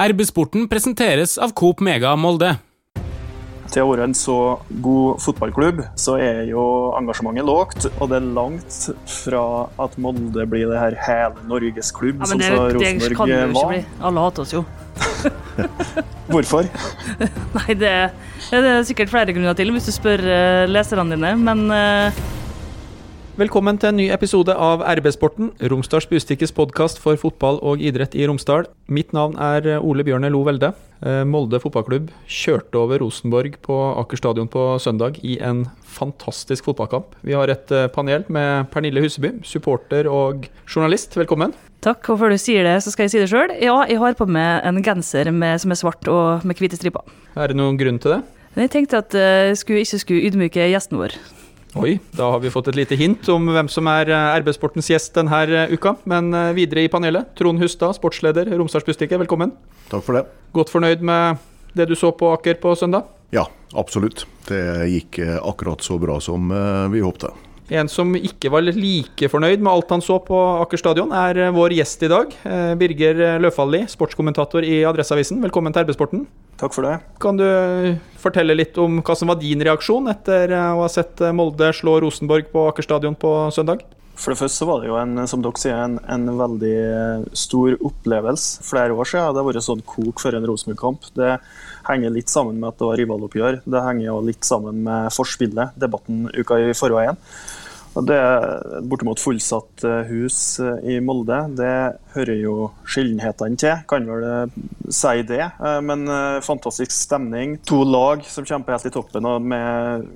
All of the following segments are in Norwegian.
RB-sporten presenteres av Coop Mega Molde. Til å være en så god fotballklubb, så er jo engasjementet lågt. Og det er langt fra at Molde blir det her hele Norges klubb, Ja, som men det, så det kan Rosenborg det jo ikke bli. Alle hater oss jo. Hvorfor? Nei, det, det er sikkert flere grunner til, hvis du spør eh, leserne dine, men eh, Velkommen til en ny episode av RB-sporten, Romsdals Bustikkes podkast for fotball og idrett i Romsdal. Mitt navn er Ole Bjørne Lo Velde. Eh, Molde fotballklubb kjørte over Rosenborg på Aker stadion på søndag i en fantastisk fotballkamp. Vi har et eh, panel med Pernille Huseby, supporter og journalist. Velkommen. takk. Og før du sier det, så skal jeg si det sjøl. Ja, jeg har på meg en genser med, som er svart og med hvite striper. Er det noen grunn til det? Jeg tenkte at eh, jeg skulle, ikke skulle ydmyke gjesten vår. Oi, da har vi fått et lite hint om hvem som er eh, RB-sportens gjest denne eh, uka. Men eh, videre i panelet, Trond Hustad, sportsleder, Romsdals Bustikke, velkommen. Takk for det. Godt fornøyd med det du så på Aker på søndag? Ja, absolutt. Det gikk akkurat så bra som vi håpte. En som ikke var like fornøyd med alt han så på Aker stadion, er eh, vår gjest i dag. eh, Birger Løfaldli, sportskommentator i Adresseavisen. Velkommen til RB-sporten. Takk for det. Kan du eh, fortelle litt om hva som var din reaksjon etter eh, å ha sett eh, Molde slå Rosenborg på Aker stadion på søndag? For det første så var det jo en, som dere sier, en, en veldig stor opplevelse. Flere år siden det har vært sånn kok for en Rosenborg-kamp. Det henger litt sammen med at det var rivaloppgjør. Det henger jo litt sammen med forspillet, debatten uka i forveien. Og Det er bortimot fullsatt eh, hus eh, i Molde. Det hører jo sjeldenhetene til, kan vel eh, si det. Men fantastisk stemning. To lag som kjemper helt i toppen og med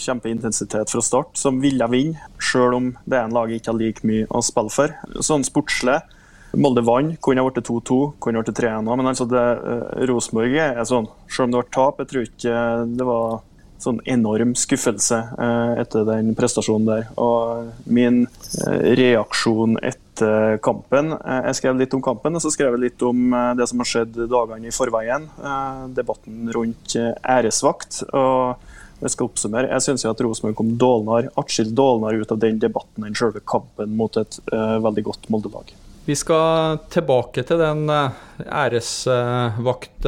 kjempeintensitet fra start, som ville vinne, selv om det ene laget ikke har like mye å spille for. Sånn sportslig. Molde vant, kunne ha blitt 2-2, kunne ha blitt 3-1 òg, men altså det, Rosenborg er sånn, selv om det var tap, jeg tror ikke det var sånn enorm skuffelse eh, etter den prestasjonen der. Og min eh, reaksjon etter kampen eh, Jeg skrev litt om kampen, og så skrev jeg litt om det som har skjedd dagene i forveien. Debatten rundt æresvakt. og jeg skal oppsummere. Jeg syns Rosenborg kom dårligere, atskilt dårligere ut av den debatten enn selve kampen mot et veldig godt Molde-lag. Vi skal tilbake til den æresvakt...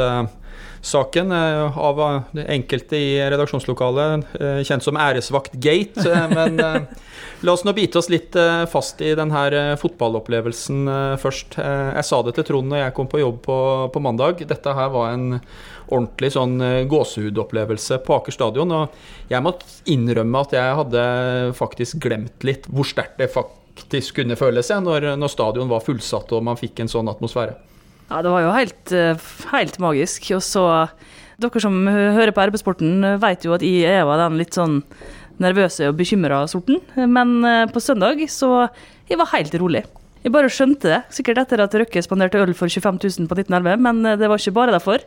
eh, av eh, enkelte i redaksjonslokalet, eh, kjent som æresvaktgate. Gate. Men la oss nå bite oss litt fast i denne fotballopplevelsen først. Jeg sa det til Trond når jeg kom på jobb på, på mandag. Dette her var en ordentlig sånn eh, gåsehudopplevelse på Aker stadion. Og jeg må innrømme at jeg hadde faktisk glemt litt hvor sterkt det faktisk kunne føles jeg, når, når stadion var fullsatt og man fikk en sånn atmosfære. Ja, det var jo helt, eh, helt magisk. Og så Dere som hører på RB-sporten, vet jo at jeg var den litt sånn nervøse og bekymra sorten. Men eh, på søndag så jeg var helt rolig. Jeg bare skjønte det, sikkert etter at Røkke spanderte øl for 25 000 på 1911, men eh, det var ikke bare derfor.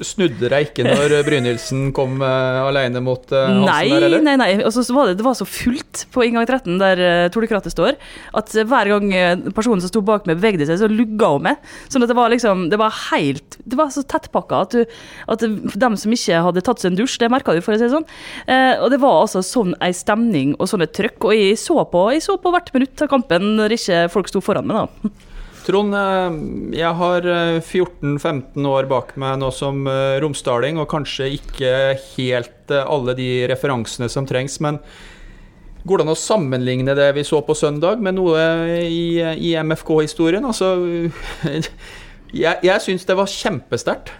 Snudde deg ikke når Brynildsen kom uh, alene mot uh, Hansen Nei, der, eller? nei, nei. nei. så var det, det var så fullt på inngang 13, der uh, Tordekratet står, at eh, hver gang eh, personen som sto bak meg, bevegde seg, så lugga hun meg. Sånn at det var liksom Det var helt Det var så tettpakka at, du, at dem som ikke hadde tatt seg en dusj, det merka du, for å si det sånn. Uh, og det var altså sånn ei stemning og sånn et trøkk. Og jeg så på, jeg så på hvert minutt av kampen når ikke folk sto foran meg, da. Trond, eh, jeg har eh, 14-15 år bak meg nå som eh, romsdaling, og kanskje ikke helt eh, alle de referansene som trengs, men går det an å sammenligne det vi så på søndag med noe i, i MFK-historien? Altså, jeg, jeg syns det var kjempesterkt.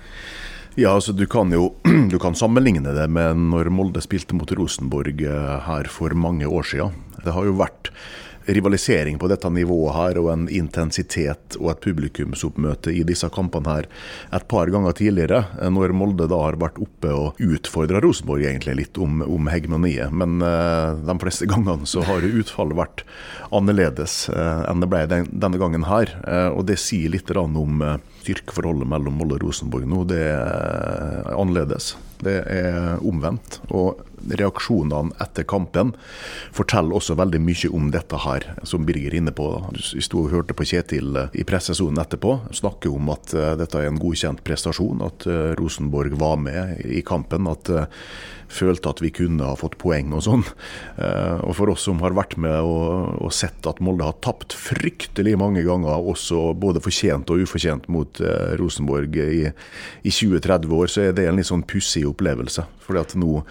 Ja, altså Du kan jo du kan sammenligne det med når Molde spilte mot Rosenborg eh, her for mange år siden. Det har jo vært rivalisering på dette nivået her, og en intensitet og et publikumsoppmøte i disse kampene her et par ganger tidligere, eh, når Molde da har vært oppe og utfordra Rosenborg egentlig litt om, om hegemoniet. Men uh, de fleste gangene så har utfallet vært annerledes uh, enn det ble den, denne gangen her. Uh, og det sier litt om eh, styrkeforholdet mellom Molde og Rosenborg nå. Det er annerledes. Det er omvendt. Og reaksjonene etter kampen forteller også veldig mye om dette her, som Birger er inne på. Vi sto og hørte på Kjetil eh, i pressesonen etterpå snakke om at eh, dette er en godkjent prestasjon, at eh, Rosenborg var med i kampen. at eh, følte at vi kunne ha fått poeng og sånn. Eh, Og for oss som har vært med og, og sett at Molde har tapt fryktelig mange ganger, også både fortjent og ufortjent mot eh, Rosenborg i, i 20-30 år, så er det en litt sånn pussig opplevelse. Fordi at nå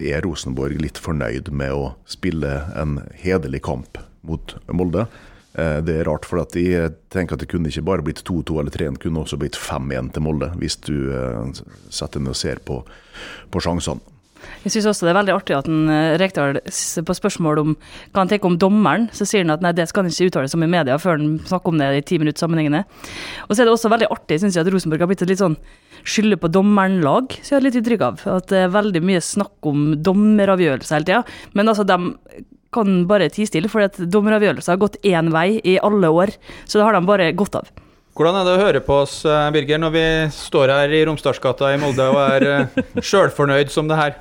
er Rosenborg litt fornøyd med å spille en hederlig kamp mot Molde. Eh, det er rart, for at jeg tenker at det kunne ikke bare blitt 2-2 eller 3-1, kunne også blitt 5-1 til Molde, hvis du setter setter ned og ser på, på sjansene. Jeg syns også det er veldig artig at en, eh, Rekdal på spørsmål om hva han tenker om dommeren, så sier han at nei, det skal han ikke uttale seg om i media før han snakker om det i ti minutter sammenhengende. Og så er det også veldig artig, syns jeg, at Rosenborg har blitt et litt sånn skylde på dommeren-lag, så jeg har litt inntrykk av. At det er veldig mye snakk om dommeravgjørelser hele tida. Men altså, de kan bare tie stille, for dommeravgjørelser har gått én vei i alle år. Så det har de bare godt av. Hvordan er det å høre på oss, eh, Birger, når vi står her i Romsdalsgata i Molde og er eh, sjølfornøyd som det her?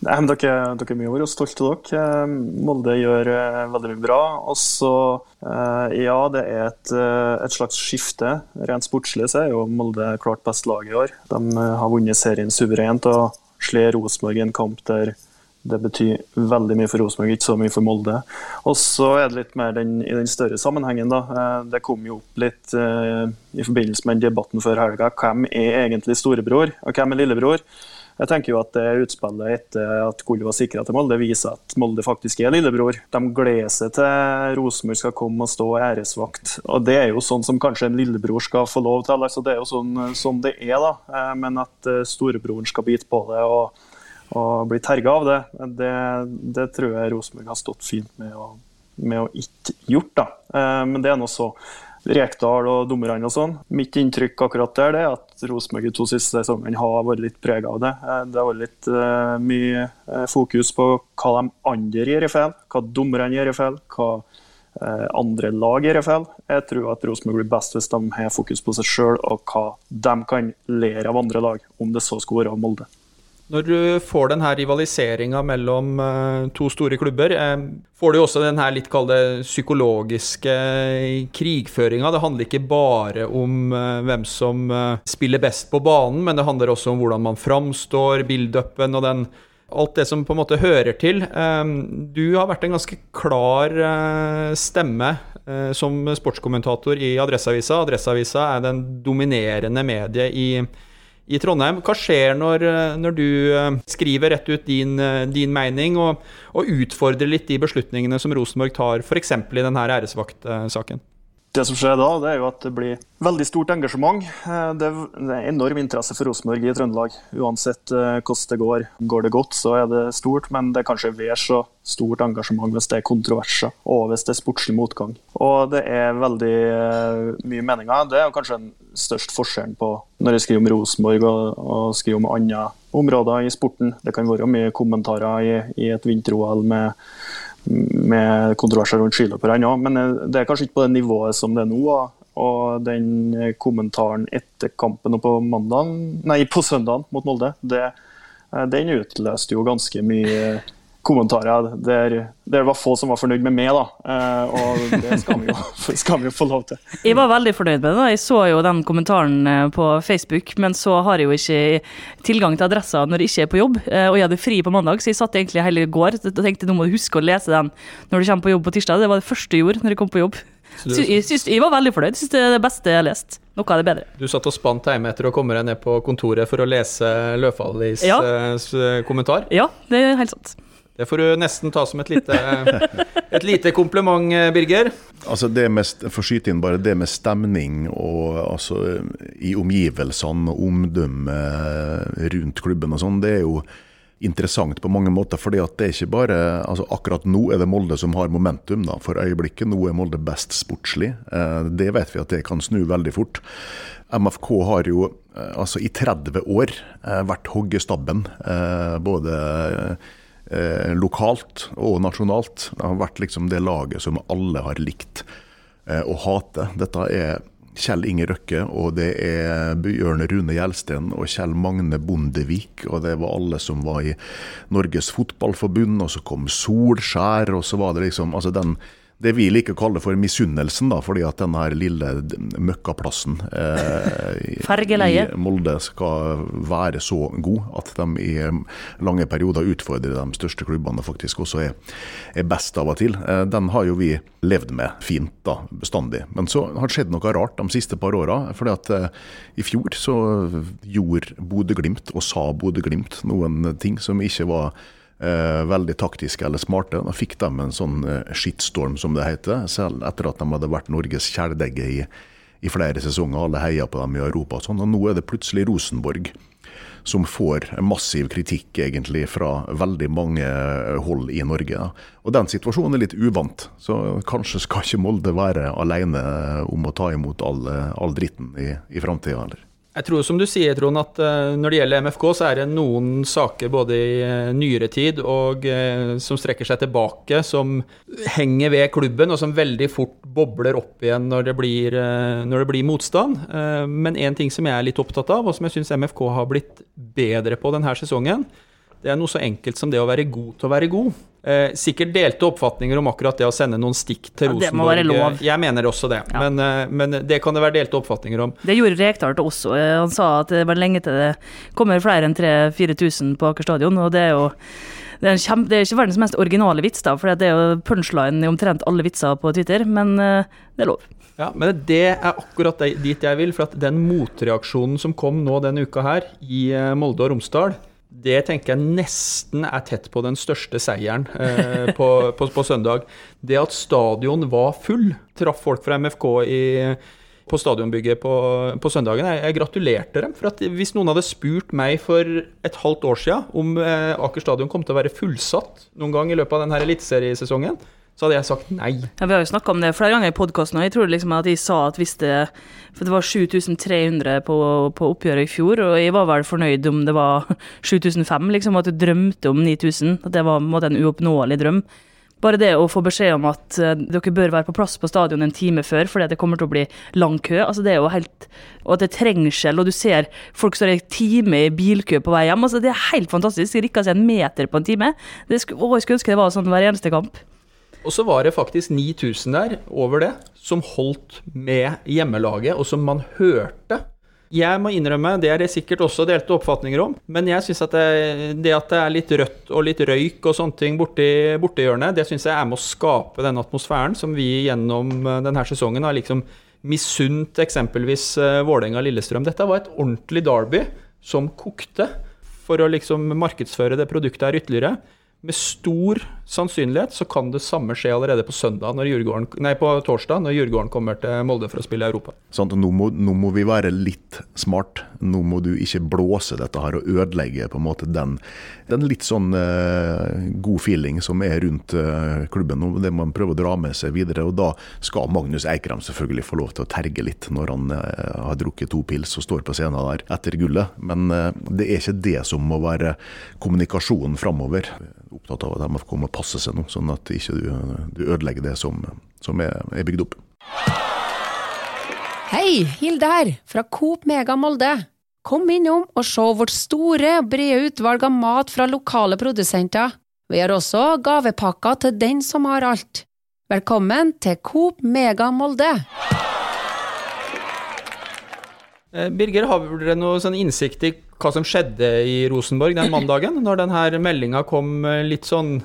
Nei, men dere, dere over oss, stolte av dere. Eh, Molde gjør veldig mye bra. Og så, ja, det er et, et, slags skifte. Rent sportslig så er jo Molde klart best lag i år. De har vunnet serien suverent og slår Rosenborg i en kamp der det betyr veldig mye for Rosenborg, ikke så mye for Molde. Og så er det litt mer den, i den større sammenhengen. da. Eh, det kom jo opp litt eh, i forbindelse med debatten før helga. Hvem er egentlig storebror, og hvem er lillebror? Jeg tenker jo at det utspillet etter at gullet var sikra til Molde, viser at Molde faktisk er lillebror. De gleder seg til Rosenborg skal komme og stå æresvakt. Og Det er jo sånn som kanskje en lillebror skal få lov til. altså Det er jo sånn, sånn det er, da. Eh, men at eh, storebroren skal bite på det. og og bli terga av det, det, det, tror jeg Rosenborg har stått fint med å, med å ikke gjort. da. Eh, men det er nå så. Rekdal og dommerne og sånn. Mitt inntrykk akkurat der er at Rosenborg de to siste sesongene har vært litt prega av det. Eh, det har vært litt uh, mye fokus på hva de andre gjør i feil, hva dommerne gjør i feil, hva uh, andre lag gjør i feil. Jeg tror at Rosenborg blir best hvis de har fokus på seg sjøl og hva de kan lære av andre lag, om det så skulle være Molde. Når du får denne rivaliseringa mellom uh, to store klubber, uh, får du også den her litt kalde psykologiske krigføringa. Det handler ikke bare om hvem som spiller best på banen, men det handler også om hvordan man framstår, build-upen og den, alt det som på en måte hører til. du har vært en ganske klar stemme som sportskommentator i Adresseavisa. Adresseavisa er den dominerende mediet i i Trondheim. Hva skjer når, eh, når du eh, skriver rett ut din, eh, din mening, og, og, utfordrer litt de beslutningene som Rosenborg tar, f.eks. i denne æresvaktsaken? Det som skjer da, det er jo at det blir veldig stort engasjement. Det er enorm interesse for Rosenborg i Trøndelag. Uansett hvordan det går. Går det godt, så er det stort, men det er kanskje vel så stort engasjement hvis det er kontroverser og hvis det er sportslig motgang. Og det er veldig mye meninger. Det er kanskje den største forskjellen på når jeg skriver om Rosenborg og, og skriver om andre områder i sporten. Det kan være mye kommentarer i, i et vinter-OL med, med kontroverser rundt skiløperne òg, men eh, det er kanskje ikke på det nivået som det er nå. Og den kommentaren etter kampen på, mandagen, nei, på søndagen mot Molde, det, eh, den utløste jo ganske mye kommentarer der, der, det var få som var fornøyd med meg, da. Eh, og det skal vi, jo, skal vi, jo, få lov til. Jeg var veldig fornøyd med det. Jeg så jo den kommentaren eh, på Facebook, men så har jeg jo ikke tilgang til adressa når jeg ikke er på jobb. Eh, og jeg hadde fri på mandag, så jeg satt egentlig hele går og tenkte nå må du huske å lese den når du kommer på jobb på tirsdag. Det var det første jeg gjorde når jeg kom på jobb. Så jeg, synes, jeg var veldig fornøyd. Synes det er det beste jeg har lest. Noe av det bedre. Du satt og spant hjemme etter å komme deg ned på kontoret for å lese Løfaldis ja. kommentar? Ja, det er helt sant. Det får du nesten ta som et lite, et lite kompliment, Birger. Altså det med, For skyte inn bare det med stemning og altså, i omgivelsene og omdømmet rundt klubben og sånn, det er jo interessant på mange måter. fordi at det er ikke bare, altså Akkurat nå er det Molde som har momentum. da, For øyeblikket nå er Molde best sportslig. Eh, det vet vi at det kan snu veldig fort. MFK har jo eh, altså i 30 år eh, vært hoggestabben. Både eh, lokalt og nasjonalt. Det har vært liksom det laget som alle har likt eh, og hater. Dette er Kjell Inge Røkke, og det er Bjørn Rune Gjelsten og Kjell Magne Bondevik. Og det var alle som var i Norges Fotballforbund, og så kom Solskjær, og så var det liksom altså den det vi liker å kalle for misunnelsen, da, fordi at denne her lille møkkaplassen eh, i Molde skal være så god at de i lange perioder utfordrer de største klubbene faktisk også er, er best av og til. Eh, den har jo vi levd med fint da, bestandig. Men så har det skjedd noe rart de siste par åra. fordi at eh, i fjor så gjorde Bodø-Glimt, og sa Bodø-Glimt, noen ting som ikke var eh, veldig taktiske eller smarte. Da fikk de en sånn eh, shitstorm, som det heter, selv etter at de hadde vært Norges kjæledegge i, i flere sesonger. Alle heia på dem i Europa og sånn. Og nå er det plutselig Rosenborg som får massiv kritikk egentlig fra veldig mange hold i Norge. Da. Og Den situasjonen er litt uvant, så kanskje skal ikke Molde være alene om å ta imot all, all dritten i, i framtida. Jeg tror som du sier, Trond, at uh, når det gjelder MFK, så er det noen saker både i uh, nyere tid og uh, som strekker seg tilbake, som henger ved klubben, og som veldig fort bobler opp igjen når det blir, når det blir motstand. men en ting som jeg er litt opptatt av, og som jeg syns MFK har blitt bedre på denne sesongen, det er noe så enkelt som det å være god til å være god. Eh, sikkert delte oppfatninger om akkurat det å sende noen stikk til Rosenborg. Ja, det må være lov. Jeg mener også det, Ja. men, eh, men det kan det være delte oppfatninger om. Det gjorde Rekdal også. Eh, Han sa at det var lenge til det kommer flere enn 3000-4000 på Aker stadion. Og det er jo det er, en kjempe, det er ikke verdens mest originale vits, da, for det er jo punchline i omtrent alle vitser på Twitter, men eh, det er lov. Ja, Men det er akkurat dit jeg vil. For at den motreaksjonen som kom nå denne uka her, i eh, Molde og Romsdal, det tenker jeg nesten er tett på den største seieren eh, på, på, på søndag. Det at stadion var full, traff folk fra MFK i, på stadionbygget på, på søndagen. Jeg, jeg gratulerte dem. for at Hvis noen hadde spurt meg for et halvt år siden om eh, Aker stadion kom til å være fullsatt noen gang i løpet av denne eliteseriesesongen, så hadde jeg sagt nei. Ja, vi har jo snakka om det flere ganger i podkasten, og jeg tror liksom at jeg sa at hvis det For det var 7300 på, på oppgjøret i fjor, og jeg var vel fornøyd om det var 7005, liksom, at du drømte om 9000. At det var en måte en uoppnåelig drøm. Bare det å få beskjed om at eh, dere bør være på plass på stadion en time før, fordi det kommer til å bli lang kø. altså det er jo helt, Og at det er trengsel, og du ser folk står i time i bilkø på vei hjem. altså Det er helt fantastisk. Jeg rikka seg en meter på en time. Det å, jeg skulle ønske det var sånn hver eneste kamp. Og så var det faktisk 9000 der, over det, som holdt med hjemmelaget, og som man hørte. Jeg må innrømme, det er det sikkert også delte oppfatninger om, men jeg syns at det, det at det er litt rødt og litt røyk og sånne ting borti, borti hjørnet, det syns jeg er med å skape den atmosfæren som vi gjennom eh, denne sesongen har liksom misunt eksempelvis uh, Vålerenga-Lillestrøm. Dette var et ordentlig derby som kokte for å liksom markedsføre det produktet her ytterligere. Med stor sannsynlighet så kan det samme skje allerede på, søndag nei, på torsdag, når Djurgården kommer til Molde for å spille i Europa. Sant? Nå, må, nå må vi være litt smart. Nå må du ikke blåse dette her og ødelegge på en måte den, den litt sånn eh, god feeling som er rundt eh, klubben. Og det må man prøve å dra med seg videre. og Da skal Magnus Eikrem selvfølgelig få lov til å terge litt når han eh, har drukket to pils og står på scenen der etter gullet. Men eh, det er ikke det som må være kommunikasjonen framover. Opptatt av at MFK må passe seg nå, sånn at ikke du, du ødelegger det som, som er, er bygd opp. Hei, Hilde her, fra Coop Mega Molde. Kom innom og se vårt store og brede utvalg av mat fra lokale produsenter. Vi har også gavepakker til den som har alt. Velkommen til Coop Mega Molde. Eh, Birger, har dere noe sånn innsikt i hva som skjedde i Rosenborg den mandagen? Når denne meldinga kom eh, litt sånn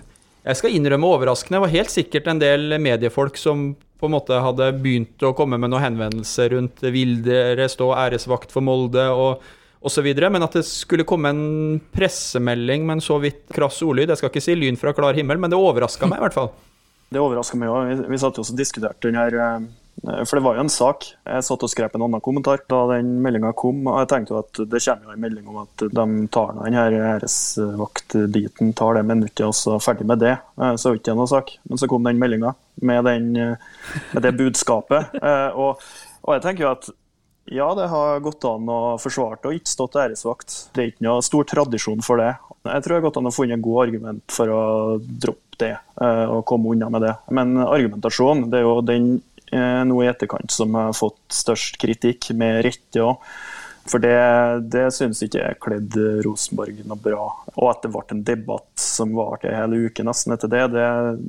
Jeg skal innrømme overraskende. Det var helt sikkert en del mediefolk som på en måte hadde begynt å komme med noen henvendelser rundt vil dere stå æresvakt for Molde og osv. Men at det skulle komme en pressemelding med en så vidt krass ordlyd, jeg skal ikke si lyn fra klar himmel, men det overraska meg i hvert fall. Det overraska meg òg. Vi, satt jo og diskuterte den For det var jo en sak. Jeg satt og skrev en annen kommentar da den meldinga kom. og Jeg tenkte jo at det kommer jo en melding om at de tar den her æresvaktbiten, tar det minuttet og så ferdig med det. Eh, Så er det ikke noe sak. Men så kom den meldinga med, eh, med det budskapet. Eh, Og, og jeg tenker jo at ja, det har gått an å forsvare det og ikke stått æresvakt. Det er ikke noe stor tradisjon for det. Jeg tror det har gått an å finne en god argument for å droppe det eh, og komme unna med det. Men argumentasjonen det er jo den eh, nå i etterkant som har fått størst kritikk, med rette òg. For det, det syns ikke jeg kledde Rosenborg noe bra. Og at det ble en debatt som varte hele uken uke nesten etter det, det,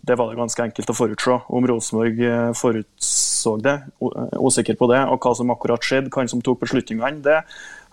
det var det ganske enkelt å forutse. Om Rosenborg eh, forutså det, usikker på det, og hva som akkurat skjedde, hvem som tok beslutningene, det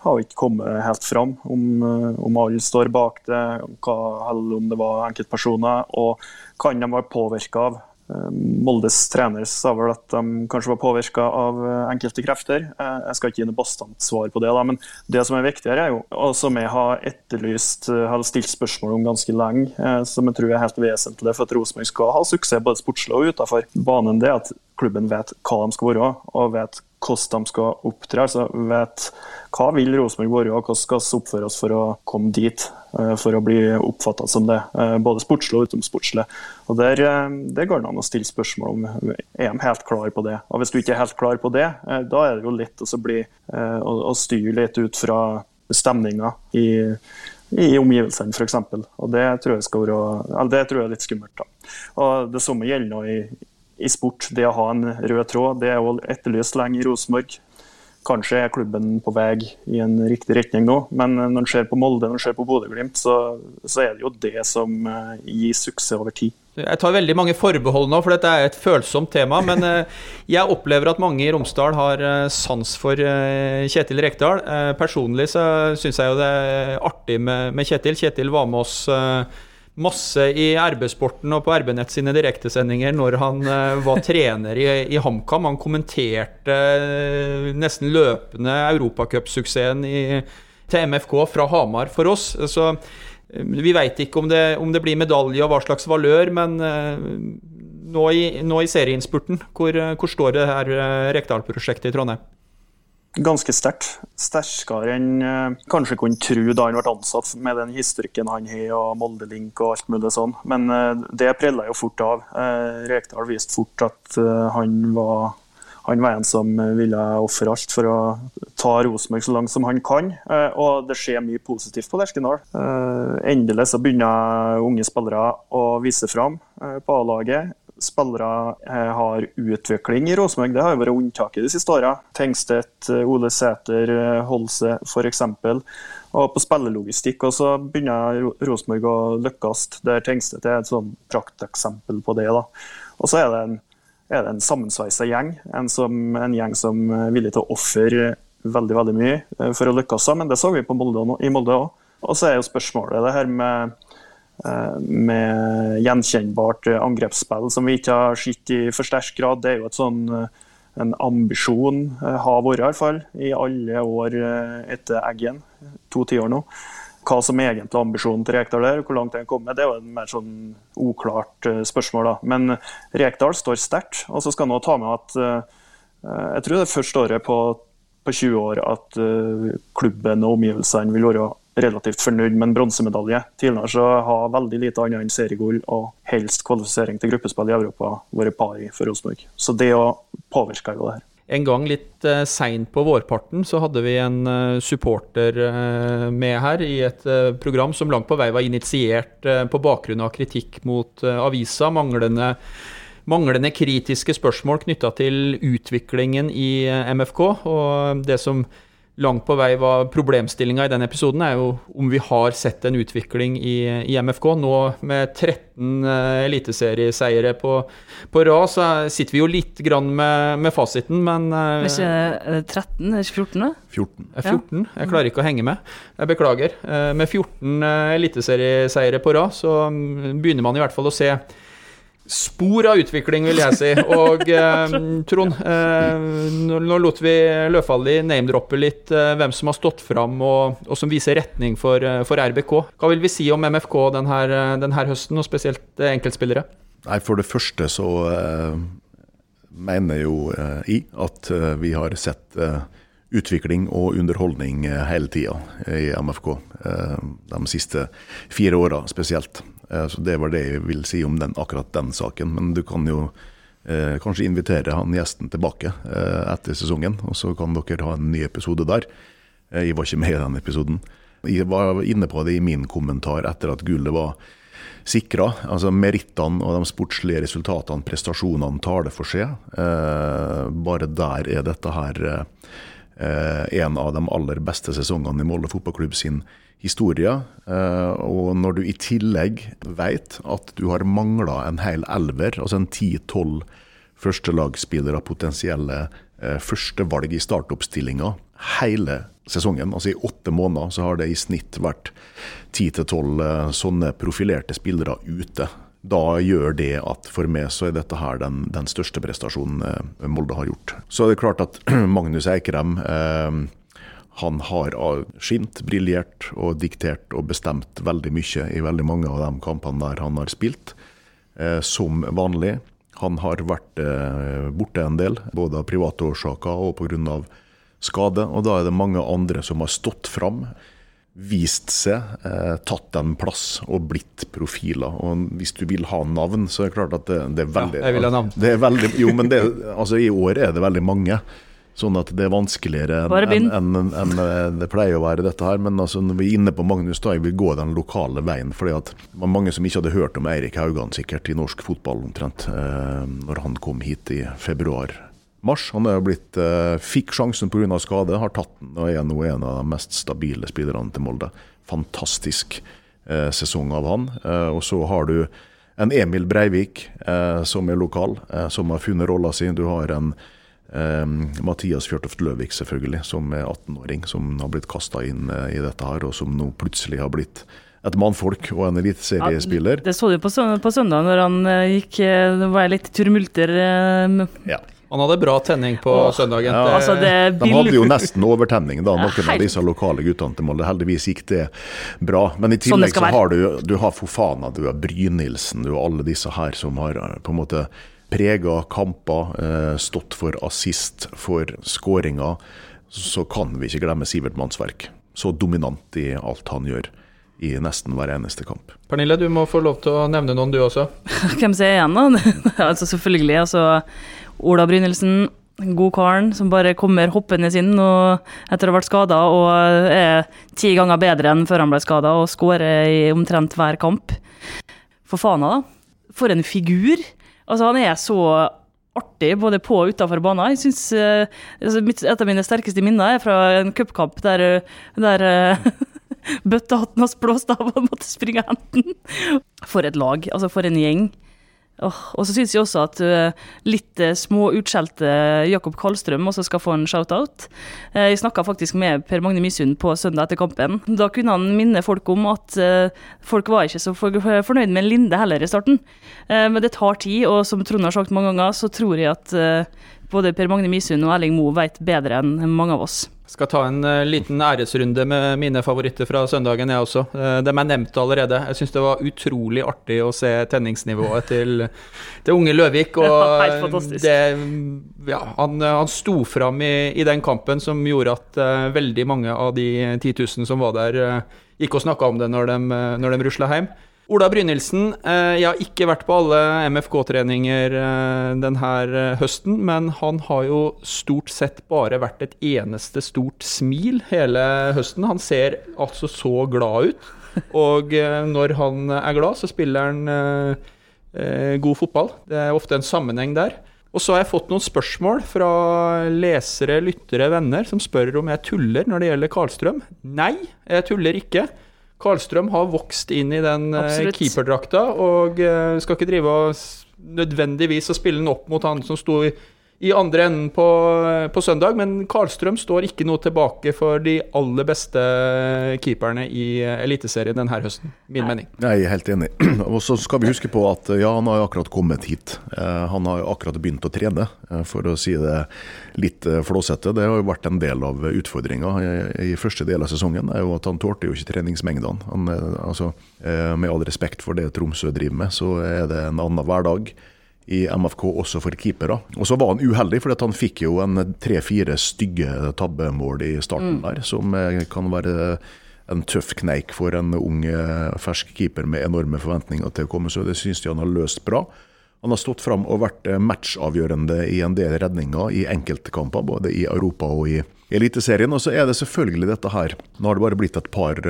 har ikke kommet helt fram. Om, eh, om alle står bak det, hva, eller om det var enkeltpersoner, og kan de være påvirka av. Eh, Moldes trener sa vel at de kanskje var påvirka av eh, enkelte krefter. Jeg skal ikke gi noe bastant svar på det, da, men det som er viktigere, er jo, og som jeg har etterlyst, har stilt spørsmål om ganske lenge, som jeg tror er helt vesentlig for at Rosenborg skal ha suksess både sportslig og utenfor banen, det er at klubben vet hva de skal være, og vet hvordan de skal opptre. altså vet hva vil Rosenborg være, og hvordan skal vi oppføre oss for å komme dit, eh, for å bli oppfatta som det, eh, både sportslig og utenomsportslig. Og der, eh, Det går det an å stille spørsmål om er de helt klar på det. Og Hvis du ikke er helt klar på det, da er det jo lett å, bli, å, å styre litt ut fra stemninga i i omgivelsene f.eks. Og det tror, jeg det tror jeg er litt skummelt. da. Og Det samme gjelder nå i, i sport. Det å ha en rød tråd det er jo etterlyst lenge i Rosenborg. Kanskje er klubben på vei i en riktig retning nå, men når en ser på Molde når en ser på Bodø-Glimt, så, så, er det jo det som eh, gir suksess over tid. Jeg tar veldig mange forbehold nå, for dette er et følsomt tema. Men eh, jeg opplever at mange i Romsdal har eh, sans for Kjetil Rekdal. Personlig så syns jeg jo det er artig med Kjetil. Kjetil var med oss masse i RB-sporten og på RB-nett sine direktesendinger når han uh, var trener i, i HamKam. Han kommenterte uh, nesten løpende europacupsuksessen til MFK fra Hamar for oss. Så uh, vi veit ikke om det, om det, blir medalje og hva slags valør, men nå i, nå i serieinnspurten, hvor, hvor, står det her Rekdal-prosjektet i Trondheim? Ganske sterkt. Sterkere enn uh, kanskje kunne tro da han ble ansatt, med den historikken han har og Molde-link og alt mulig sånn. Men uh, det prella jo fort av. Uh, Rekdal viste fort at han var han var en som ville ofre alt for å ta Rosenborg så langt som han kan. Og det skjer mye positivt på Lerkendal. Endelig så begynner unge spillere å vise fram på A-laget spillere eh, har utvikling i Rosenborg. Det har jo vært unntaket de siste åra. Tengstedt, eh, Ole Sæter, eh, Holse f.eks. Og på spillelogistikk også begynner Rosenborg å lykkes. Der Tengstedt er et sånn prakteksempel på det. da. Og så er det en, er det en sammensveisa gjeng. En, som, en, gjeng som er villig til å ofre veldig veldig mye for å lykkes. Men det så vi på Molde, i Molde òg. Og så er jo spørsmålet det her med med gjenkjennbart angrepsspill som vi ikke har sett i for sterk grad. Det er jo et sånn, eh, en ambisjon, eh, har vært i hvert fall, i alle år etter Eggen, to tiår nå. Hva som er egentlig ambisjonen til Rekdal der, hvor langt den kommer, det er jo et mer sånn uklart spørsmål. da. Men Rekdal står sterkt. Og så skal han ta med at jeg tror det er første året på, på 20 år at klubben og omgivelsene vil være relativt fornøyd med en bronsemedalje. Tidligere så har veldig lite annet enn seriegull og helst kvalifisering til gruppespill i Europa vært pari for Rosenborg. Så det å påvirke det her. En gang litt uh, seint på vårparten så hadde vi en uh, supporter uh, med her i et program som langt på vei var initiert på bakgrunn av kritikk mot avisa. Manglende, manglende kritiske spørsmål knytta til utviklingen i MFK. Og det som langt på vei var problemstillinga i den episoden, er jo om vi har sett en utvikling i, i MFK. Nå med 13 uh, eliteserieseiere på, på rad, så sitter vi jo litt grann med, med fasiten, men uh, Er ikke 13, er det ikke 14? da? 14. 14. Jeg klarer ikke å henge med. Jeg beklager. Uh, med 14 eliteserieseiere på rad, så um, begynner man i hvert fall å se spor av utvikling, vil jeg si. Og eh, Trond, eh, nå, nå, lot vi Løfaldli name-droppe litt eh, hvem som har stått fram og, og som viser retning for, eh, for, RBK. Hva vil vi si om MFK denne, eh, denne høsten, og spesielt eh, enkeltspillere? Nei, For det første så mener jo jeg at vi har sett utvikling og underholdning hele tida i MFK. De siste fire åra spesielt. Eh, så Det var det jeg vil si om den, akkurat den saken. Men du kan jo eh, kanskje invitere han gjesten tilbake eh, etter sesongen, og så kan dere ha en ny episode der. Eh, jeg var ikke med i den episoden. Jeg var inne på det i min kommentar etter at gullet var sikra. Altså Merittene og de sportslige resultatene, prestasjonene, tar det for seg. Eh, bare der er dette her eh, en av de aller beste sesongene i Molde fotballklubb sin historie. Eh, og når du i tillegg vet at du har mangla en hel elver, altså en 10-12 førstelagsspillere, potensielle eh, førstevalg i startoppstillinga hele sesongen. Altså I åtte måneder så har det i snitt vært 10-12 tolv sånne profilerte spillere ute. Da gjør det at for meg så er dette her den, den største prestasjonen eh, Molde har gjort. Så er det klart at Magnus Eikrem eh, han har skint, briljert og diktert og bestemt veldig mye i veldig mange av de kampene der han har spilt, eh, som vanlig. Han har vært eh, borte en del, både av private årsaker og pga. skade. Og da er det mange andre som har stått fram, vist seg, eh, tatt en plass og blitt profiler. Og hvis du vil ha navn, så er det klart at det, det er veldig Ja, jeg vil ha navn. Det er veldig, jo, men det, altså, i år er det veldig mange. Sånn at det er vanskeligere enn en, en, en, det pleier å være dette her. Men altså, når vi er inne på Magnus, da jeg vil gå den lokale veien. fordi at det var mange som ikke hadde hørt om Eirik Haugan sikkert i norsk fotball omtrent, eh, når han kom hit i februar-mars. Han er jo blitt, eh, fikk sjansen pga. skade, har tatt den og er nå en av de mest stabile spillerne til Molde. Fantastisk eh, sesong av han. Eh, og så har du en Emil Breivik eh, som er lokal, eh, som har funnet rolla si. Du har en eh, Mathias Fjørtoft Løvik, selvfølgelig, som er 18-åring, som har blitt kasta inn i dette her, og som nå plutselig har blitt et mannfolk og en eliteseriespiller. Det så du på, søn- på søndag når han gikk Det var litt turmulter Ja. Han hadde bra tenning på Åh, søndagen. ja. Det- Altså, det De hadde jo nesten overtenning, da, Ja, noen av disse lokale guttene til Molde. Heldigvis gikk det bra. Men i Sånn tillegg sånn så har du, du har Fofana, du har Brynildsen, du har alle disse her som har eh, på en måte prega kamper, eh, stått for assist, for skåringer. Så kan vi ikke glemme Sivert Mannsverk. Så dominant i alt han gjør i nesten hver eneste kamp. Pernille, du må få lov til å nevne noen, du også. Hvem sier jeg igjen, da? altså selvfølgelig, altså Ola Brynildsen. Godkaren som bare kommer hoppende inn og, etter å ha vært skada og er ti ganger bedre enn før han ble skada og skårer i omtrent hver kamp. For faen da. For en figur. Altså, han er så artig både på og utafor banen. Jeg synes, eh, altså, Et av mine sterkeste minner er fra en cupkamp der, der eh, bøttehatten hans blåste av og måtte springe og hente den. For et lag, altså for en gjeng. Åh, og så syns jeg også at uh, litt uh, små utskjelte Jakob Karlstrøm også skal få en shout-out. Uh, jeg snakka faktisk med Per Magne Misund på søndag etter kampen. Da kunne han minne folk om at folk var ikke så for fornøyd med Linde heller i starten. Men det tar tid, og som Trond har sagt mange ganger, så tror jeg at både Per Magne Misund og Erling Moe vet bedre enn mange av oss. Skal ta en eh, liten æresrunde med mine favoritter fra søndagen, jeg også. Uh, dem er nevnt allerede. Jeg syns det var utrolig artig å se tenningsnivået til, til unge Løvik. Og fantastisk. det, ja, han, han sto fram i, i den kampen som gjorde at uh, veldig mange av de 10 000 som var der, uh, gikk og snakka om det når de, uh, når de rusla hjem. Ola Brynildsen, eh, jeg har ikke vært på alle MFK-treninger eh, denne eh, høsten, men han har jo stort sett bare vært et eneste stort smil hele høsten. Han ser altså så glad ut, og når han er glad, så spiller han god fotball. Det er ofte en sammenheng der. Og så har jeg fått noen spørsmål fra lesere, lyttere, venner som spør om jeg tuller når det gjelder Karlstrøm. Nei, jeg tuller ikke. Karlstrøm har vokst inn i den eh, keeperdrakta og eh, skal ikke drive og nødvendigvis å spille den opp mot han som sto i, i andre enden på, på søndag, men Karlstrøm står ikke noe tilbake for de aller beste keeperne i Eliteserien denne høsten, min mening. Jeg er helt enig. Og så skal vi huske på at ja, han har akkurat kommet hit. Eh, Han har akkurat begynt å trene, eh, for å si det litt eh, flåsete. Det har jo vært en del av utfordringa i første del av sesongen. er jo at Han tålte jo ikke treningsmengdene. Han, altså, med all respekt for det Tromsø driver med, så er det en annen hverdag i MFK også for keepere. Og så var han uheldig, for han fikk jo en tre-fire stygge tabbemål i starten der, som eh, kan være en tøff kneik for en ung, eh, fersk keeper med enorme forventninger til å komme seg. Det syns de han har løst bra. Han har stått fram og vært eh, matchavgjørende i en del redninger i enkeltkamper, både i Europa og i Eliteserien. Og så er det selvfølgelig dette her. Nå har det bare blitt et par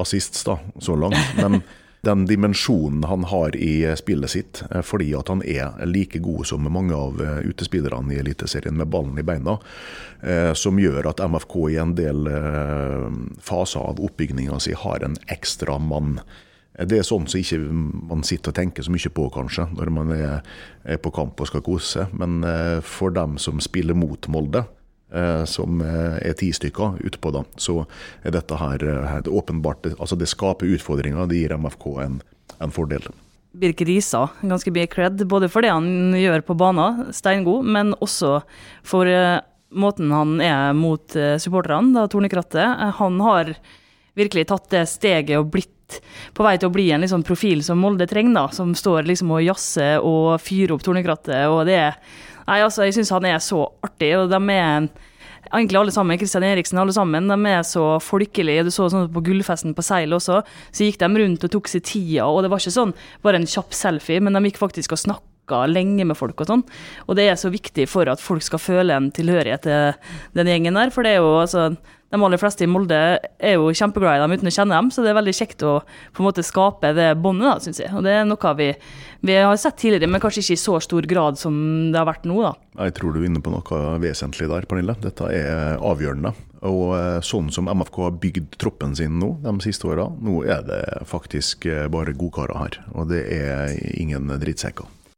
assists da, så langt. men den dimensjonen han har i spillet sitt, eh, fordi at han er like god som mange av eh, utespillerne i Eliteserien med ballen i beina, eh, som gjør at MFK i en del faser av oppbygninga si har en ekstra mann. Det er sånn som ikke man sitter og tenker så mye på, kanskje, når man er, på kamp og skal kose seg. Men for dem som spiller mot Molde, som eh, er ti stykker utpå, da, så er dette her det åpenbart altså Det skaper utfordringer. Det gir MFK en, en fordel. Birk Risa ganske mye cred, både for det han gjør på banen, steingod, men også for måten han er mot supporterne, da Tornekrattet. Han har virkelig tatt det steget og blitt på vei til å bli en liksom, profil som Molde trenger, da, som står liksom og jazzer og fyrer opp Tornekrattet. og det er Nei, altså, jeg syns han er så artig, og de er egentlig alle sammen, Kristian Eriksen alle sammen, de er så folkelige. Du så sånn på gullfesten på Seil også, så gikk de rundt og tok seg tida, og det var ikke sånn bare en kjapp selfie, men de gikk faktisk og snakka lenge med folk og sånn. Og det er så viktig for at folk skal føle en tilhørighet til den gjengen der, for det er jo altså de aller fleste i Molde er jo kjempeglad i dem uten å kjenne dem, så det er veldig kjekt å på en måte skape det båndet, syns jeg. Og det er noe vi, vi, har sett tidligere, men kanskje ikke i så stor grad som det har vært nå, da. Jeg tror du er inne på noe vesentlig der, Pernille. Dette er avgjørende. Og eh, sånn som MFK har bygd troppen sin nå de siste åra, nå er det faktisk eh, bare godkarer her. Og det er ingen drittsekker.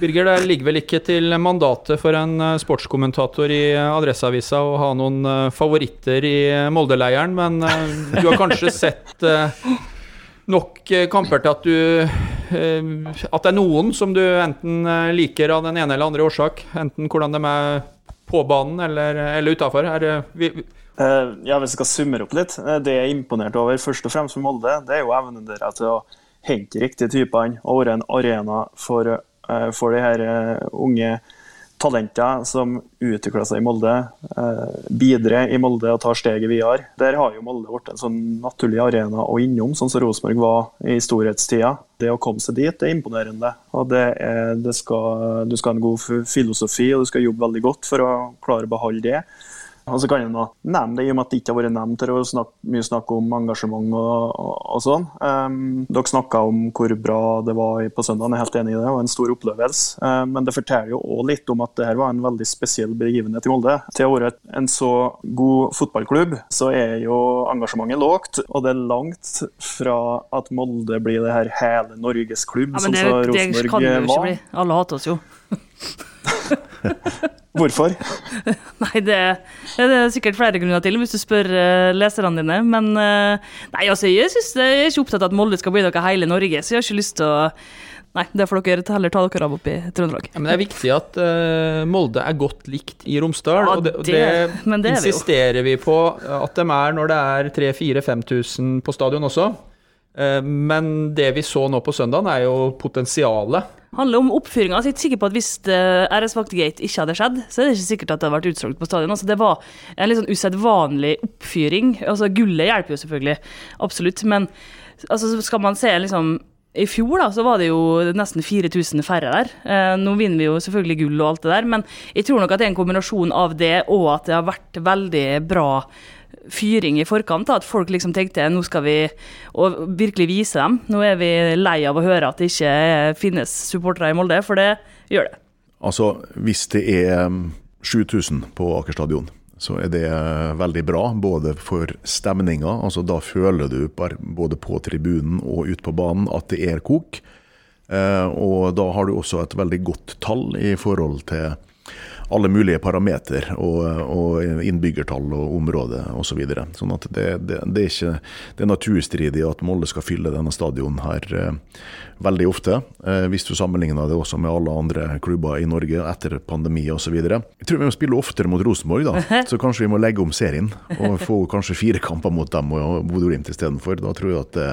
Birger, det ligger vel ikke til mandatet for en eh, sportskommentator i Adresseavisa å ha noen eh, favoritter i Molde-leiren, men eh, du har kanskje sett nok eh, kamper til at du eh, At det er noen som du enten eh, liker av den ene eller andre årsak. Enten hvordan de er på banen eller, eller utafor. Ja, hvis jeg skal summere opp litt. Det jeg er imponert over først og fremst med Molde, det er jo evnen deres til å hente riktige typene og være en arena for, for de her unge talenter som utvikler seg i Molde, eh, bidrar i Molde og tar steget videre. Der har jo Molde blitt en sånn naturlig arena å innom, sånn som Rosenborg var i storhetstida. Det å komme seg dit det er imponerende. og det er, det skal, Du skal ha en god filosofi og du skal jobbe veldig godt for å klare å beholde det. Og så kan jeg nå nevne det, i og med at det ikke har vært nevnt her, og snak, mye snakk om engasjement og, og, og sånn. Um, dere snakka om hvor bra det var på søndag, jeg er helt enig i det, og en stor opplevelse. Um, men det forteller jo òg litt om at det her var en veldig spesiell begivenhet i Molde. Til å være en så god fotballklubb, så er jo engasjementet lågt, og det er langt fra at Molde blir det her hele Norges klubb, ja, som så Rosenborg var. Bli. Alle hater oss jo. Hvorfor? nei, det, det, er sikkert flere grunner til, hvis du spør uh, leserne dine. Men uh, nei, altså, jeg, synes, jeg er ikke opptatt av at Molde skal bli noe hele Norge, så jeg har ikke lyst til å Nei, det får dere heller ta dere av opp i Trøndelag. Ja, men det er viktig at uh, Molde er godt likt i Romsdal. Ja, og det, og det, det, det insisterer vi, vi på at de er når det er 3000-5000 på stadion også. Uh, men det vi så nå på søndagen, er jo potensialet handler om oppfyringa. Altså, jeg er sikker på at Hvis uh, RS Vaktgate ikke hadde skjedd, så er det ikke sikkert at det hadde vært utsolgt på stadion. Altså, det var en litt sånn usedvanlig oppfyring. Altså, Gullet hjelper jo selvfølgelig, absolutt. Men altså, skal man se liksom i fjor da, så var det jo nesten 4000 færre der. Eh, nå vinner vi jo selvfølgelig gull og alt det der, men jeg tror nok at det er en kombinasjon av det og at det har vært veldig bra fyring i forkant. At folk liksom tenkte nå skal vi virkelig vise dem. Nå er vi lei av å høre at det ikke finnes supportere i Molde, for det gjør det. Altså, hvis det er 7000 um, på Aker stadion, så er det uh, veldig bra. Både for stemninga, altså da føler du både på tribunen og ute på banen at det er kok. Uh, og da har du også et veldig godt tall i forhold til alle mulige parameter og, og innbyggertall og område osv. Så videre. sånn at det, det, det, er ikke det er naturstridig at Molde skal fylle denne stadion her eh, veldig ofte. Eh, hvis du sammenligner det også med alle andre klubber i Norge etter pandemi osv. Jeg tror vi må spille oftere mot Rosenborg, da. Så kanskje vi må legge om serien og få kanskje fire kamper mot dem og Bodø-Glimt istedenfor. Da tror jeg at det,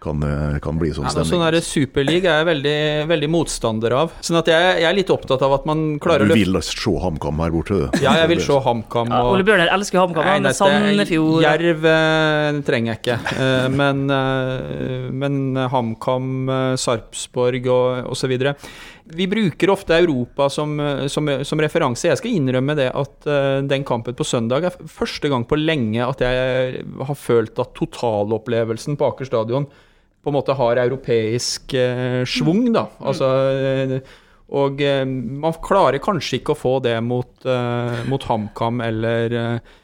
kan, eh, kan bli sånn Ja, stemning. sånn der Superliga er jeg veldig, veldig motstander av. Sånn at jeg, jeg er litt opptatt av at man klarer å å løfte vil se HamKam her borte, du? Ja, jeg vil se HamKam Ja, Ole og Bjørnar elsker HamKam. Han er Sandefjord Jerv eh, trenger jeg ikke. Eh, men, eh, men HamKam, Sarpsborg og osv. Vi bruker ofte Europa som, som, som referanse. Jeg skal innrømme det at den kampen på søndag er første gang på lenge at jeg har følt at totalopplevelsen på Aker stadion på en måte har europeisk eh, schwung, da. Altså eh, og eh, man klarer kanskje ikke å få det mot, eh, mot HamKam eller eh,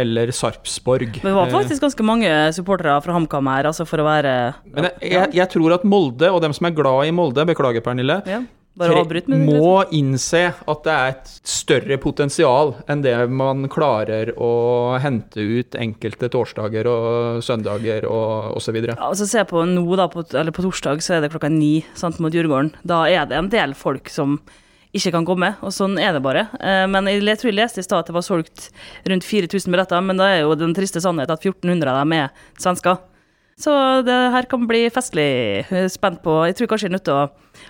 eller Sarpsborg. Men det var Eh, faktisk ganske mange supportere fra HamKam her, altså for å være Men jeg, jeg, jeg tror at Molde, og dem som er glad i Molde, beklager Pernille, ja, Bare avbryt med må innse at det er et større potensial enn det man klarer å hente ut enkelte torsdager og søndager og osv. Ja, altså Se på nå, da, på, eller på torsdag så er det klokka ni sant, mot Djurgården. Da er det en del folk som ikke kan komme, og sånn er det bare. Eh, Men jeg tror jeg leste i stad at det var solgt rundt 4000 billetter, men da er jo den triste sannheten at 1400 av dem er svensker. Så det her kan bli festlig. Spent på Jeg tror kanskje jeg er nødt til å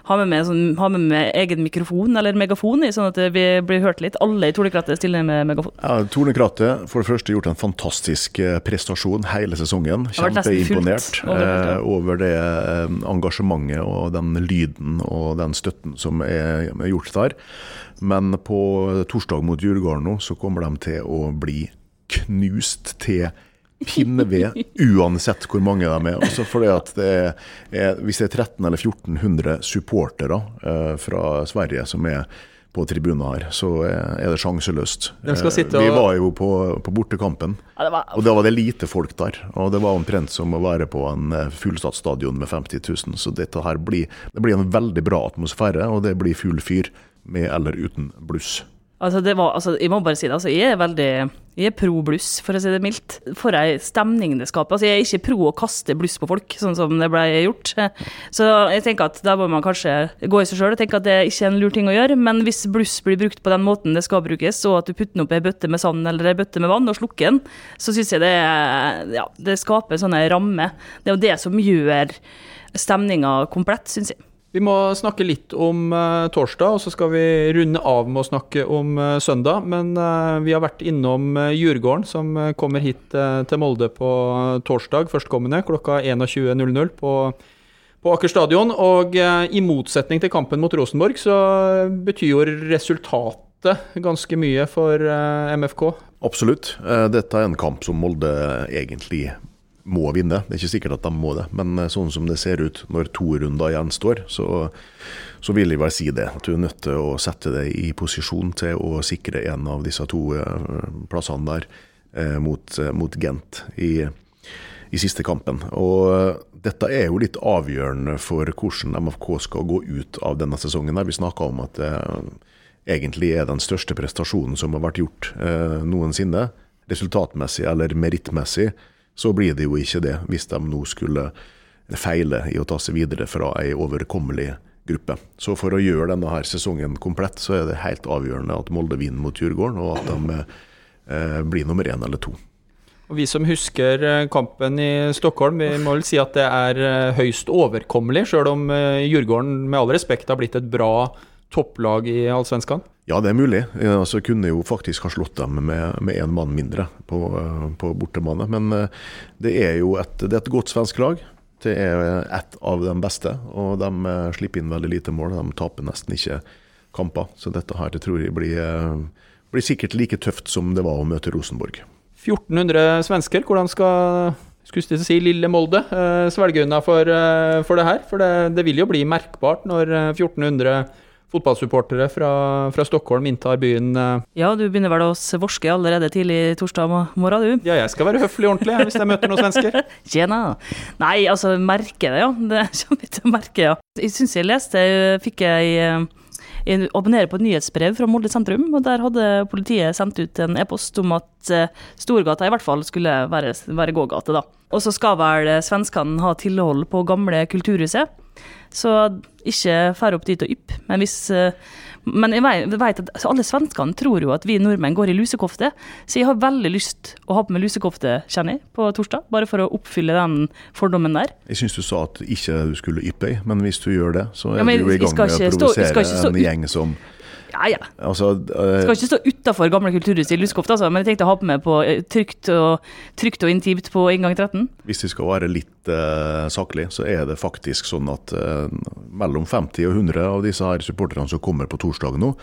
ha med meg, sånn, ha med meg egen mikrofon eller megafon i, sånn at vi blir hørt litt. Alle i Tornekrattet stiller med megafon. Ja, Tornekrattet for det første gjort en fantastisk eh, prestasjon hele sesongen. Kjempeimponert eh, over det eh, engasjementet og den lyden og den støtten som er gjort der. Men på torsdag mot Djurgården nå, så kommer de til å bli knust til pinneved, uansett hvor mange de er. Også fordi at det er, Hvis det er 1300 eller 1400 supportere eh, fra Sverige som er på tribunen her, så er det sjanseløst. Eh, sitte Vi var jo på, på bortekampen, Ja, det var og da var det lite folk der. Og det var omtrent som å være på en fullstatsstadion fullsatt stadion med 50 000. Så dette her blir, det blir en veldig bra atmosfære, og det blir full fyr med eller uten bluss. Altså, det var, altså, jeg må bare si det, altså, jeg er veldig jeg er pro bluss, for å si det mildt. For ei stemning det skaper. Altså, jeg er ikke pro å kaste bluss på folk, sånn som det ble gjort. Så jeg tenker at da må man kanskje gå i seg sjøl og tenke at det ikke er en lur ting å gjøre. Men hvis bluss blir brukt på den måten det skal brukes, og at du putter den opp i ei bøtte med sand eller ei bøtte med vann og slukker den, så syns jeg det, ja, det skaper sånne rammer. Det er jo det som gjør stemninga komplett, syns jeg. Vi må snakke litt om uh, torsdag, og så skal vi runde av med å snakke om uh, søndag. Men uh, vi har vært innom Djurgården, som kommer hit til Molde på torsdag førstkommende klokka 21.00 på, på Aker stadion. Og i motsetning til kampen mot Rosenborg, så betyr jo resultatet ganske mye for MFK. Absolutt. Dette er en kamp som Molde egentlig må vinne. Det er ikke sikkert at de må det, men eh, sånn som det ser ut når to runder gjenstår, så, så vil jeg vel si det. At du er nødt til å sette deg i posisjon til å sikre en av disse to eh, plassene der eh, mot, eh, mot Gent i, i siste kampen. Og dette er jo litt avgjørende for hvordan MFK skal gå ut av denne sesongen. her. Vi snakka om at det egentlig er den største prestasjonen som har vært gjort eh, noensinne. Resultatmessig eller merittmessig så blir det jo ikke det, hvis de nå skulle feile i å ta seg videre fra ei overkommelig gruppe. Så for å gjøre denne her sesongen komplett, så er det helt avgjørende at Molde vinner mot Djurgården, og at de eh, blir nummer én eller to. Og Vi som husker eh, kampen i Stockholm, vi må vel si at det er eh, høyst overkommelig, sjøl om eh, Djurgården med all respekt har blitt et bra topplag i Allsvenskan. Ja, det er mulig. Altså, kunne jo faktisk ha slått dem med én mann mindre på, eh, på bortebane. Men eh, det er jo et, er et godt svensk lag. Det er ett av de beste, og de eh, slipper inn veldig lite mål. De taper nesten ikke kamper. Så dette her det tror jeg blir, blir sikkert like tøft som det var å møte Rosenborg. 1400 svensker, hvordan skal skulle jeg si lille Molde svelge unna for, for det her? For det, det vil jo bli merkbart når eh, 1400 fotballsupportere fra, fra Stockholm inntar byen. eh. Ja, du begynner vel å svorske allerede tidlig torsdag morgen, du? Ja, jeg skal være høflig og ordentlig hvis jeg møter noen svensker. Tjena. Nei, altså, merke det, ja. Det kommer til å merke, ja. Jeg syns jeg leste, jeg fikk jeg eh, jeg abonnerer på et nyhetsbrev fra Molde sentrum, og der hadde politiet sendt ut en e-post om at eh, Storgata i hvert fall skulle være, være gågate, da. Og så skal vel eh, svenskene ha tilhold på gamle Kulturhuset, så ikke fær opp dit og ypp. Men hvis eh, Men jeg vet, at alle svenskene tror jo at vi nordmenn går i lusekofte, så jeg har veldig lyst å ha på meg lusekofte, kjenner jeg, på torsdag. Bare for å oppfylle den fordommen der. Jeg syns du sa at ikke du skulle yppe men hvis du gjør det, så er Ja, men du i gang med å provosere stå en gjeng som Ja, ja. Altså, uh, Skal ikke stå utafor gamle kulturhus i Luskoft, altså, men jeg tenkte å ha på meg på eh, trygt og, trygt og intimt på inngang 13. hvis vi skal være litt uh, saklig, så er det faktisk sånn at uh, mellom 50 og 100 av disse her supporterne som kommer på torsdag nå,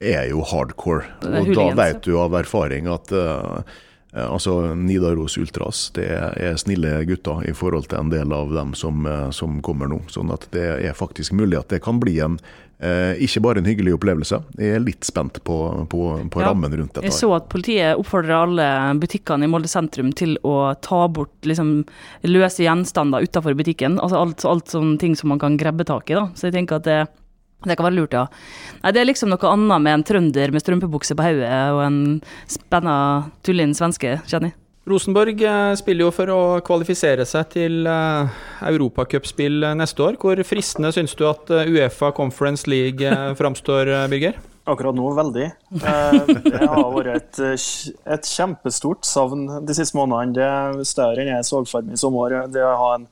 er jo hardcore. Og da vet du av erfaring at eh, altså Nidaros Ultras det er snille gutter i forhold til en del av dem som, eh, som kommer nå. Sånn at det er faktisk mulig at det kan bli en eh, ikke bare en hyggelig opplevelse. Jeg er litt spent på, på, på Ja, rammen rundt dette. Jeg så at politiet oppfordrer alle butikkene i Molde sentrum til å ta bort liksom, løse gjenstander utenfor butikken. Altså alt, alt sånne ting som man kan grabbe tak i. da. Så jeg tenker at det, det kan være lurt, ja. Nei, Det er liksom noe annet med en trønder med strømpebukse på hodet og en spenna tullin svenske, kjenner jeg. Rosenborg eh, spiller jo for å kvalifisere seg til eh, europacupspill eh, neste år. Hvor fristende syns du at Uefa Conference League framstår, Birger? Akkurat nå veldig. Eh, Det har vært et, et kjempestort savn de siste månedene. Det er større enn jeg så for meg i sommer. Det å ha en,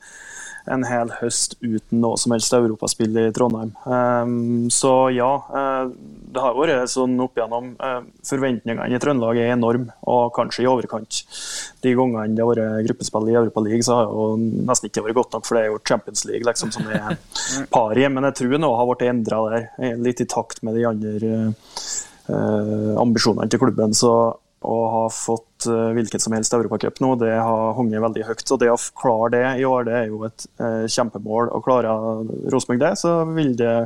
en hel høst uten noe som helst europaspill i Trondheim. Eh, Så ja, eh, det har vært sånn opp igjennom. Eh, Forventningene i Trøndelag er enorme, og kanskje i overkant. De gangene det har vært gruppespill i Europa League, så har det jo nesten ikke vært godt nok, for det er jo Champions League liksom, som er par i. Men jeg tror noe har blitt endra der, eh, litt i takt med de andre ambisjonene til klubben. Så å ha fått eh, hvilket som helst Europacup nå, det har hengt veldig høyt. Og det å klare det i år, det er jo et eh, kjempemål. Og klarer Rosenborg det, så vil det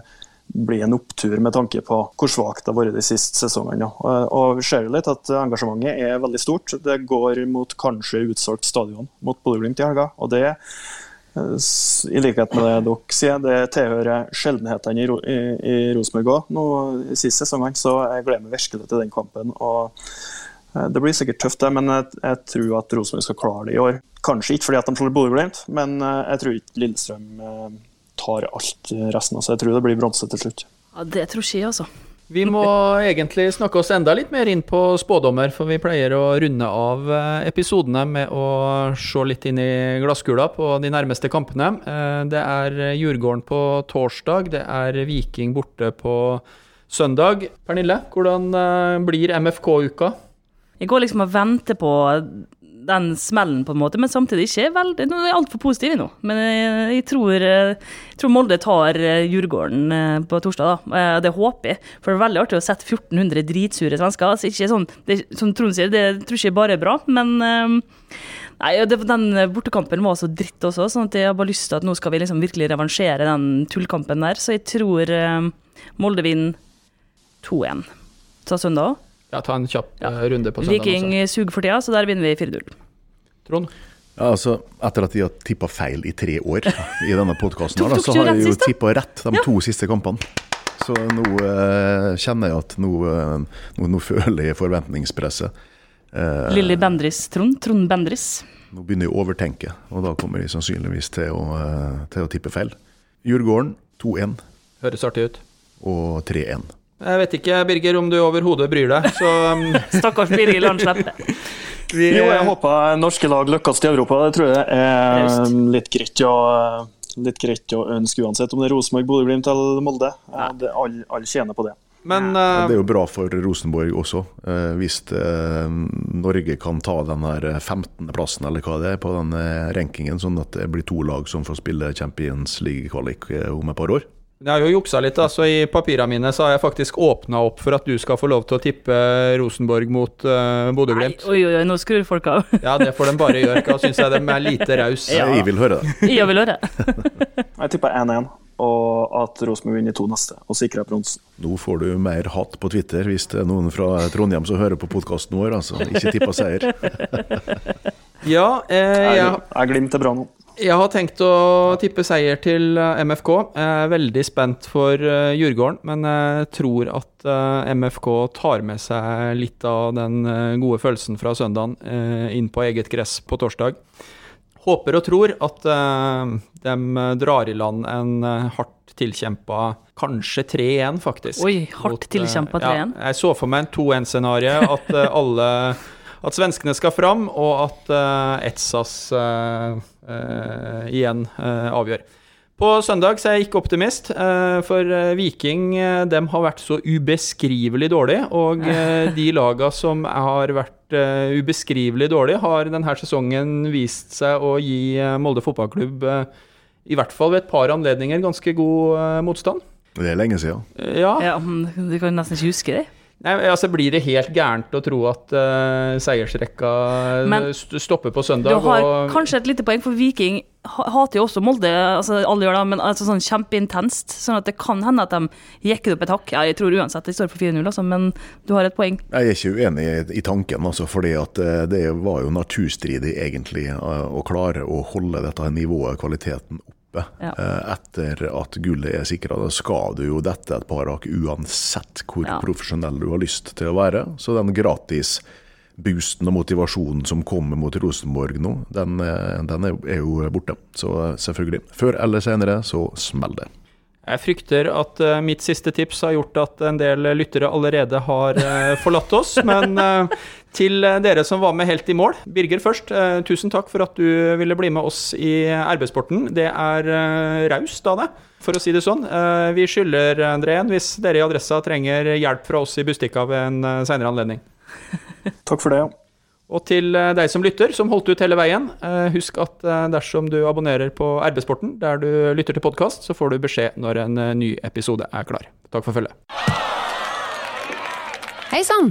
bli en opptur med tanke på hvor svakt det har vært de siste sesongene. Og- Og vi ser jo litt at engasjementet er veldig stort. Det går mot kanskje utsolgt stadion mot Bodø-Glimt i helga. og det eh, i likhet med det dere sier, det tilhører sjeldenhetene i, i, i Rosenborg òg. Nå i siste sesongene, så jeg gleder meg virkelig til den kampen. og eh, Det blir sikkert tøft, det, men jeg, jeg tror at Rosenborg skal klare det i år. Kanskje ikke fordi at de slår Bodø-Glimt, men eh, jeg tror ikke Lillestrøm eh, tar alt resten resten. Så jeg tror det blir bronse til slutt. Ja, Det tror ikke jeg, altså. Vi må egentlig snakke oss enda litt mer inn på spådommer, for vi pleier å runde av eh, episodene med å se litt inn i glasskula på de nærmeste kampene. Eh, Det er Djurgården på torsdag, det er Viking borte på søndag. Pernille, hvordan eh, blir MFK-uka? Jeg går liksom og venter på den smellen, på en måte, men samtidig ikke veldig Nå er jeg altfor positiv nå. Men jeg, jeg, tror, eh, jeg tror Molde tar eh, Djurgården eh, på torsdag, da. Eh, Det håper jeg. For det er veldig artig å sette 1400 dritsure svensker. Altså, ikke sånn, det, som Trond sier, det tror ikke jeg bare er bra, men eh, Nei, Den bortekampen var så dritt også, sånn at jeg har bare lyst til at nå skal vi liksom virkelig revansjere den tullkampen der. Så jeg tror eh, Molde vinner 2-1. Ta søndag òg. Ja, ta en kjapp Ja. eh, runde på søndag. Viking suger for tida, så der vinner vi 4-0. Trond? Ja, altså, etter at de har tippa feil i tre år i denne podkasten, så har de jo tippa rett de to siste kampene. Så nå eh, kjenner jeg at nå, eh, nå, nå føler jeg forventningspresset. Eh, Lilly Bendris, Trond. Trond Bendris. Nå begynner jeg å overtenke, og da kommer de sannsynligvis til å, eh, til å tippe feil. Djurgården 2-1 Høres artig ut. og 3-1. Jeg vet ikke, Birger, om du overhodet bryr deg, så um, Stakkars Birger Landsleppe. Vi Jo, jeg håper norske lag lykkes til Europa. Det tror jeg er Just. litt greit å, litt greit å ønske uansett om det er Rosenborg, Bodø-Glimt eller Molde. Det- Alle all tjener på det. Men eh, det er jo bra for Rosenborg også, eh, hvis uh, Norge kan ta den her 15.-plassen eller hva det er på den eh, rankingen, sånn at det blir to lag som får spille Champions League-kvalik eh, om et par år. Jeg har jo juksa litt, da, så i papirene mine så har jeg faktisk åpna opp for at du skal få lov til å tippe Rosenborg mot uh, Bodø-Glimt. Oi, oi, oi, nå skrur folk av. Ja, det får de bare gjøre. Da syns jeg de er lite rause. Ja. Jeg vil høre det. Jeg vil høre. Jeg tipper 1-1, og at Rosenborg vinner to neste og sikrer bronsen. Nå får du mer hat på Twitter hvis det er noen fra Trondheim som hører på podkasten vår. altså. Ikke tippa seier. Ja, eh, Jeg, jeg, jeg glimter bra nå. Jeg har tenkt å tippe seier til eh, MFK. Jeg er veldig spent for eh, Djurgården, men jeg tror at eh, MFK tar med seg litt av den gode følelsen fra søndagen inn på eget gress på torsdag. håper og tror at de drar i land en hardt tilkjempa kanskje 3-1, faktisk. Oi, hardt tilkjempa 3-1? Ja, jeg så for meg en 2-1-scenario. At alle At svenskene skal fram, og at Etsas igjen avgjør. På søndag så er jeg ikke optimist, for Viking de har vært så ubeskrivelig dårlige. Og de laga som har vært uh, ubeskrivelig dårlig, har denne sesongen vist seg å gi uh, Molde fotballklubb uh, i hvert fall ved et par anledninger ganske god motstand. Det er lenge siden. ja. ja du kan nesten ikke huske det. Nei, altså Blir det helt gærent å tro at uh, seiersrekka Men, stopper på søndag? Du har og... kanskje et lite poeng, for Viking hater jo også Molde, altså alle gjør det, men altså sånn kjempeintenst. Sånn at det kan hende at de jekker opp et hakk. Ja, jeg tror uansett de står for 4-0, altså, men du har et poeng. Jeg er ikke uenig i, i tanken, altså, fordi at eh, det var jo naturstridig egentlig eh, å klare å holde dette nivået, kvaliteten, opp ja. Eh, etter at gullet er sikra. Da skal du jo dette et par hakk uansett hvor ja. profesjonell du har lyst til å være. Så den gratis boosten og motivasjonen som kommer mot Rosenborg nå, den, eh, den er jo borte. Så eh, selvfølgelig. Før eller senere så smeller det. Jeg frykter at uh, mitt siste tips har gjort at en del lyttere allerede har uh, forlatt oss. Men uh, til dere som var med helt i mål, Birger først, tusen takk for at du ville bli med oss i arbeidssporten. Det er raust av deg, for å si det sånn. vi skylder dere en hvis dere i Adressa trenger hjelp fra oss i Bustika ved en seinere anledning. Takk for det. ja. Og til eh, deg som lytter, som holdt ut hele veien, eh, husk at eh, dersom du abonnerer på RB-sporten der du lytter til podkast, så får du beskjed når en ny episode er klar. Takk for følget. Hei sann!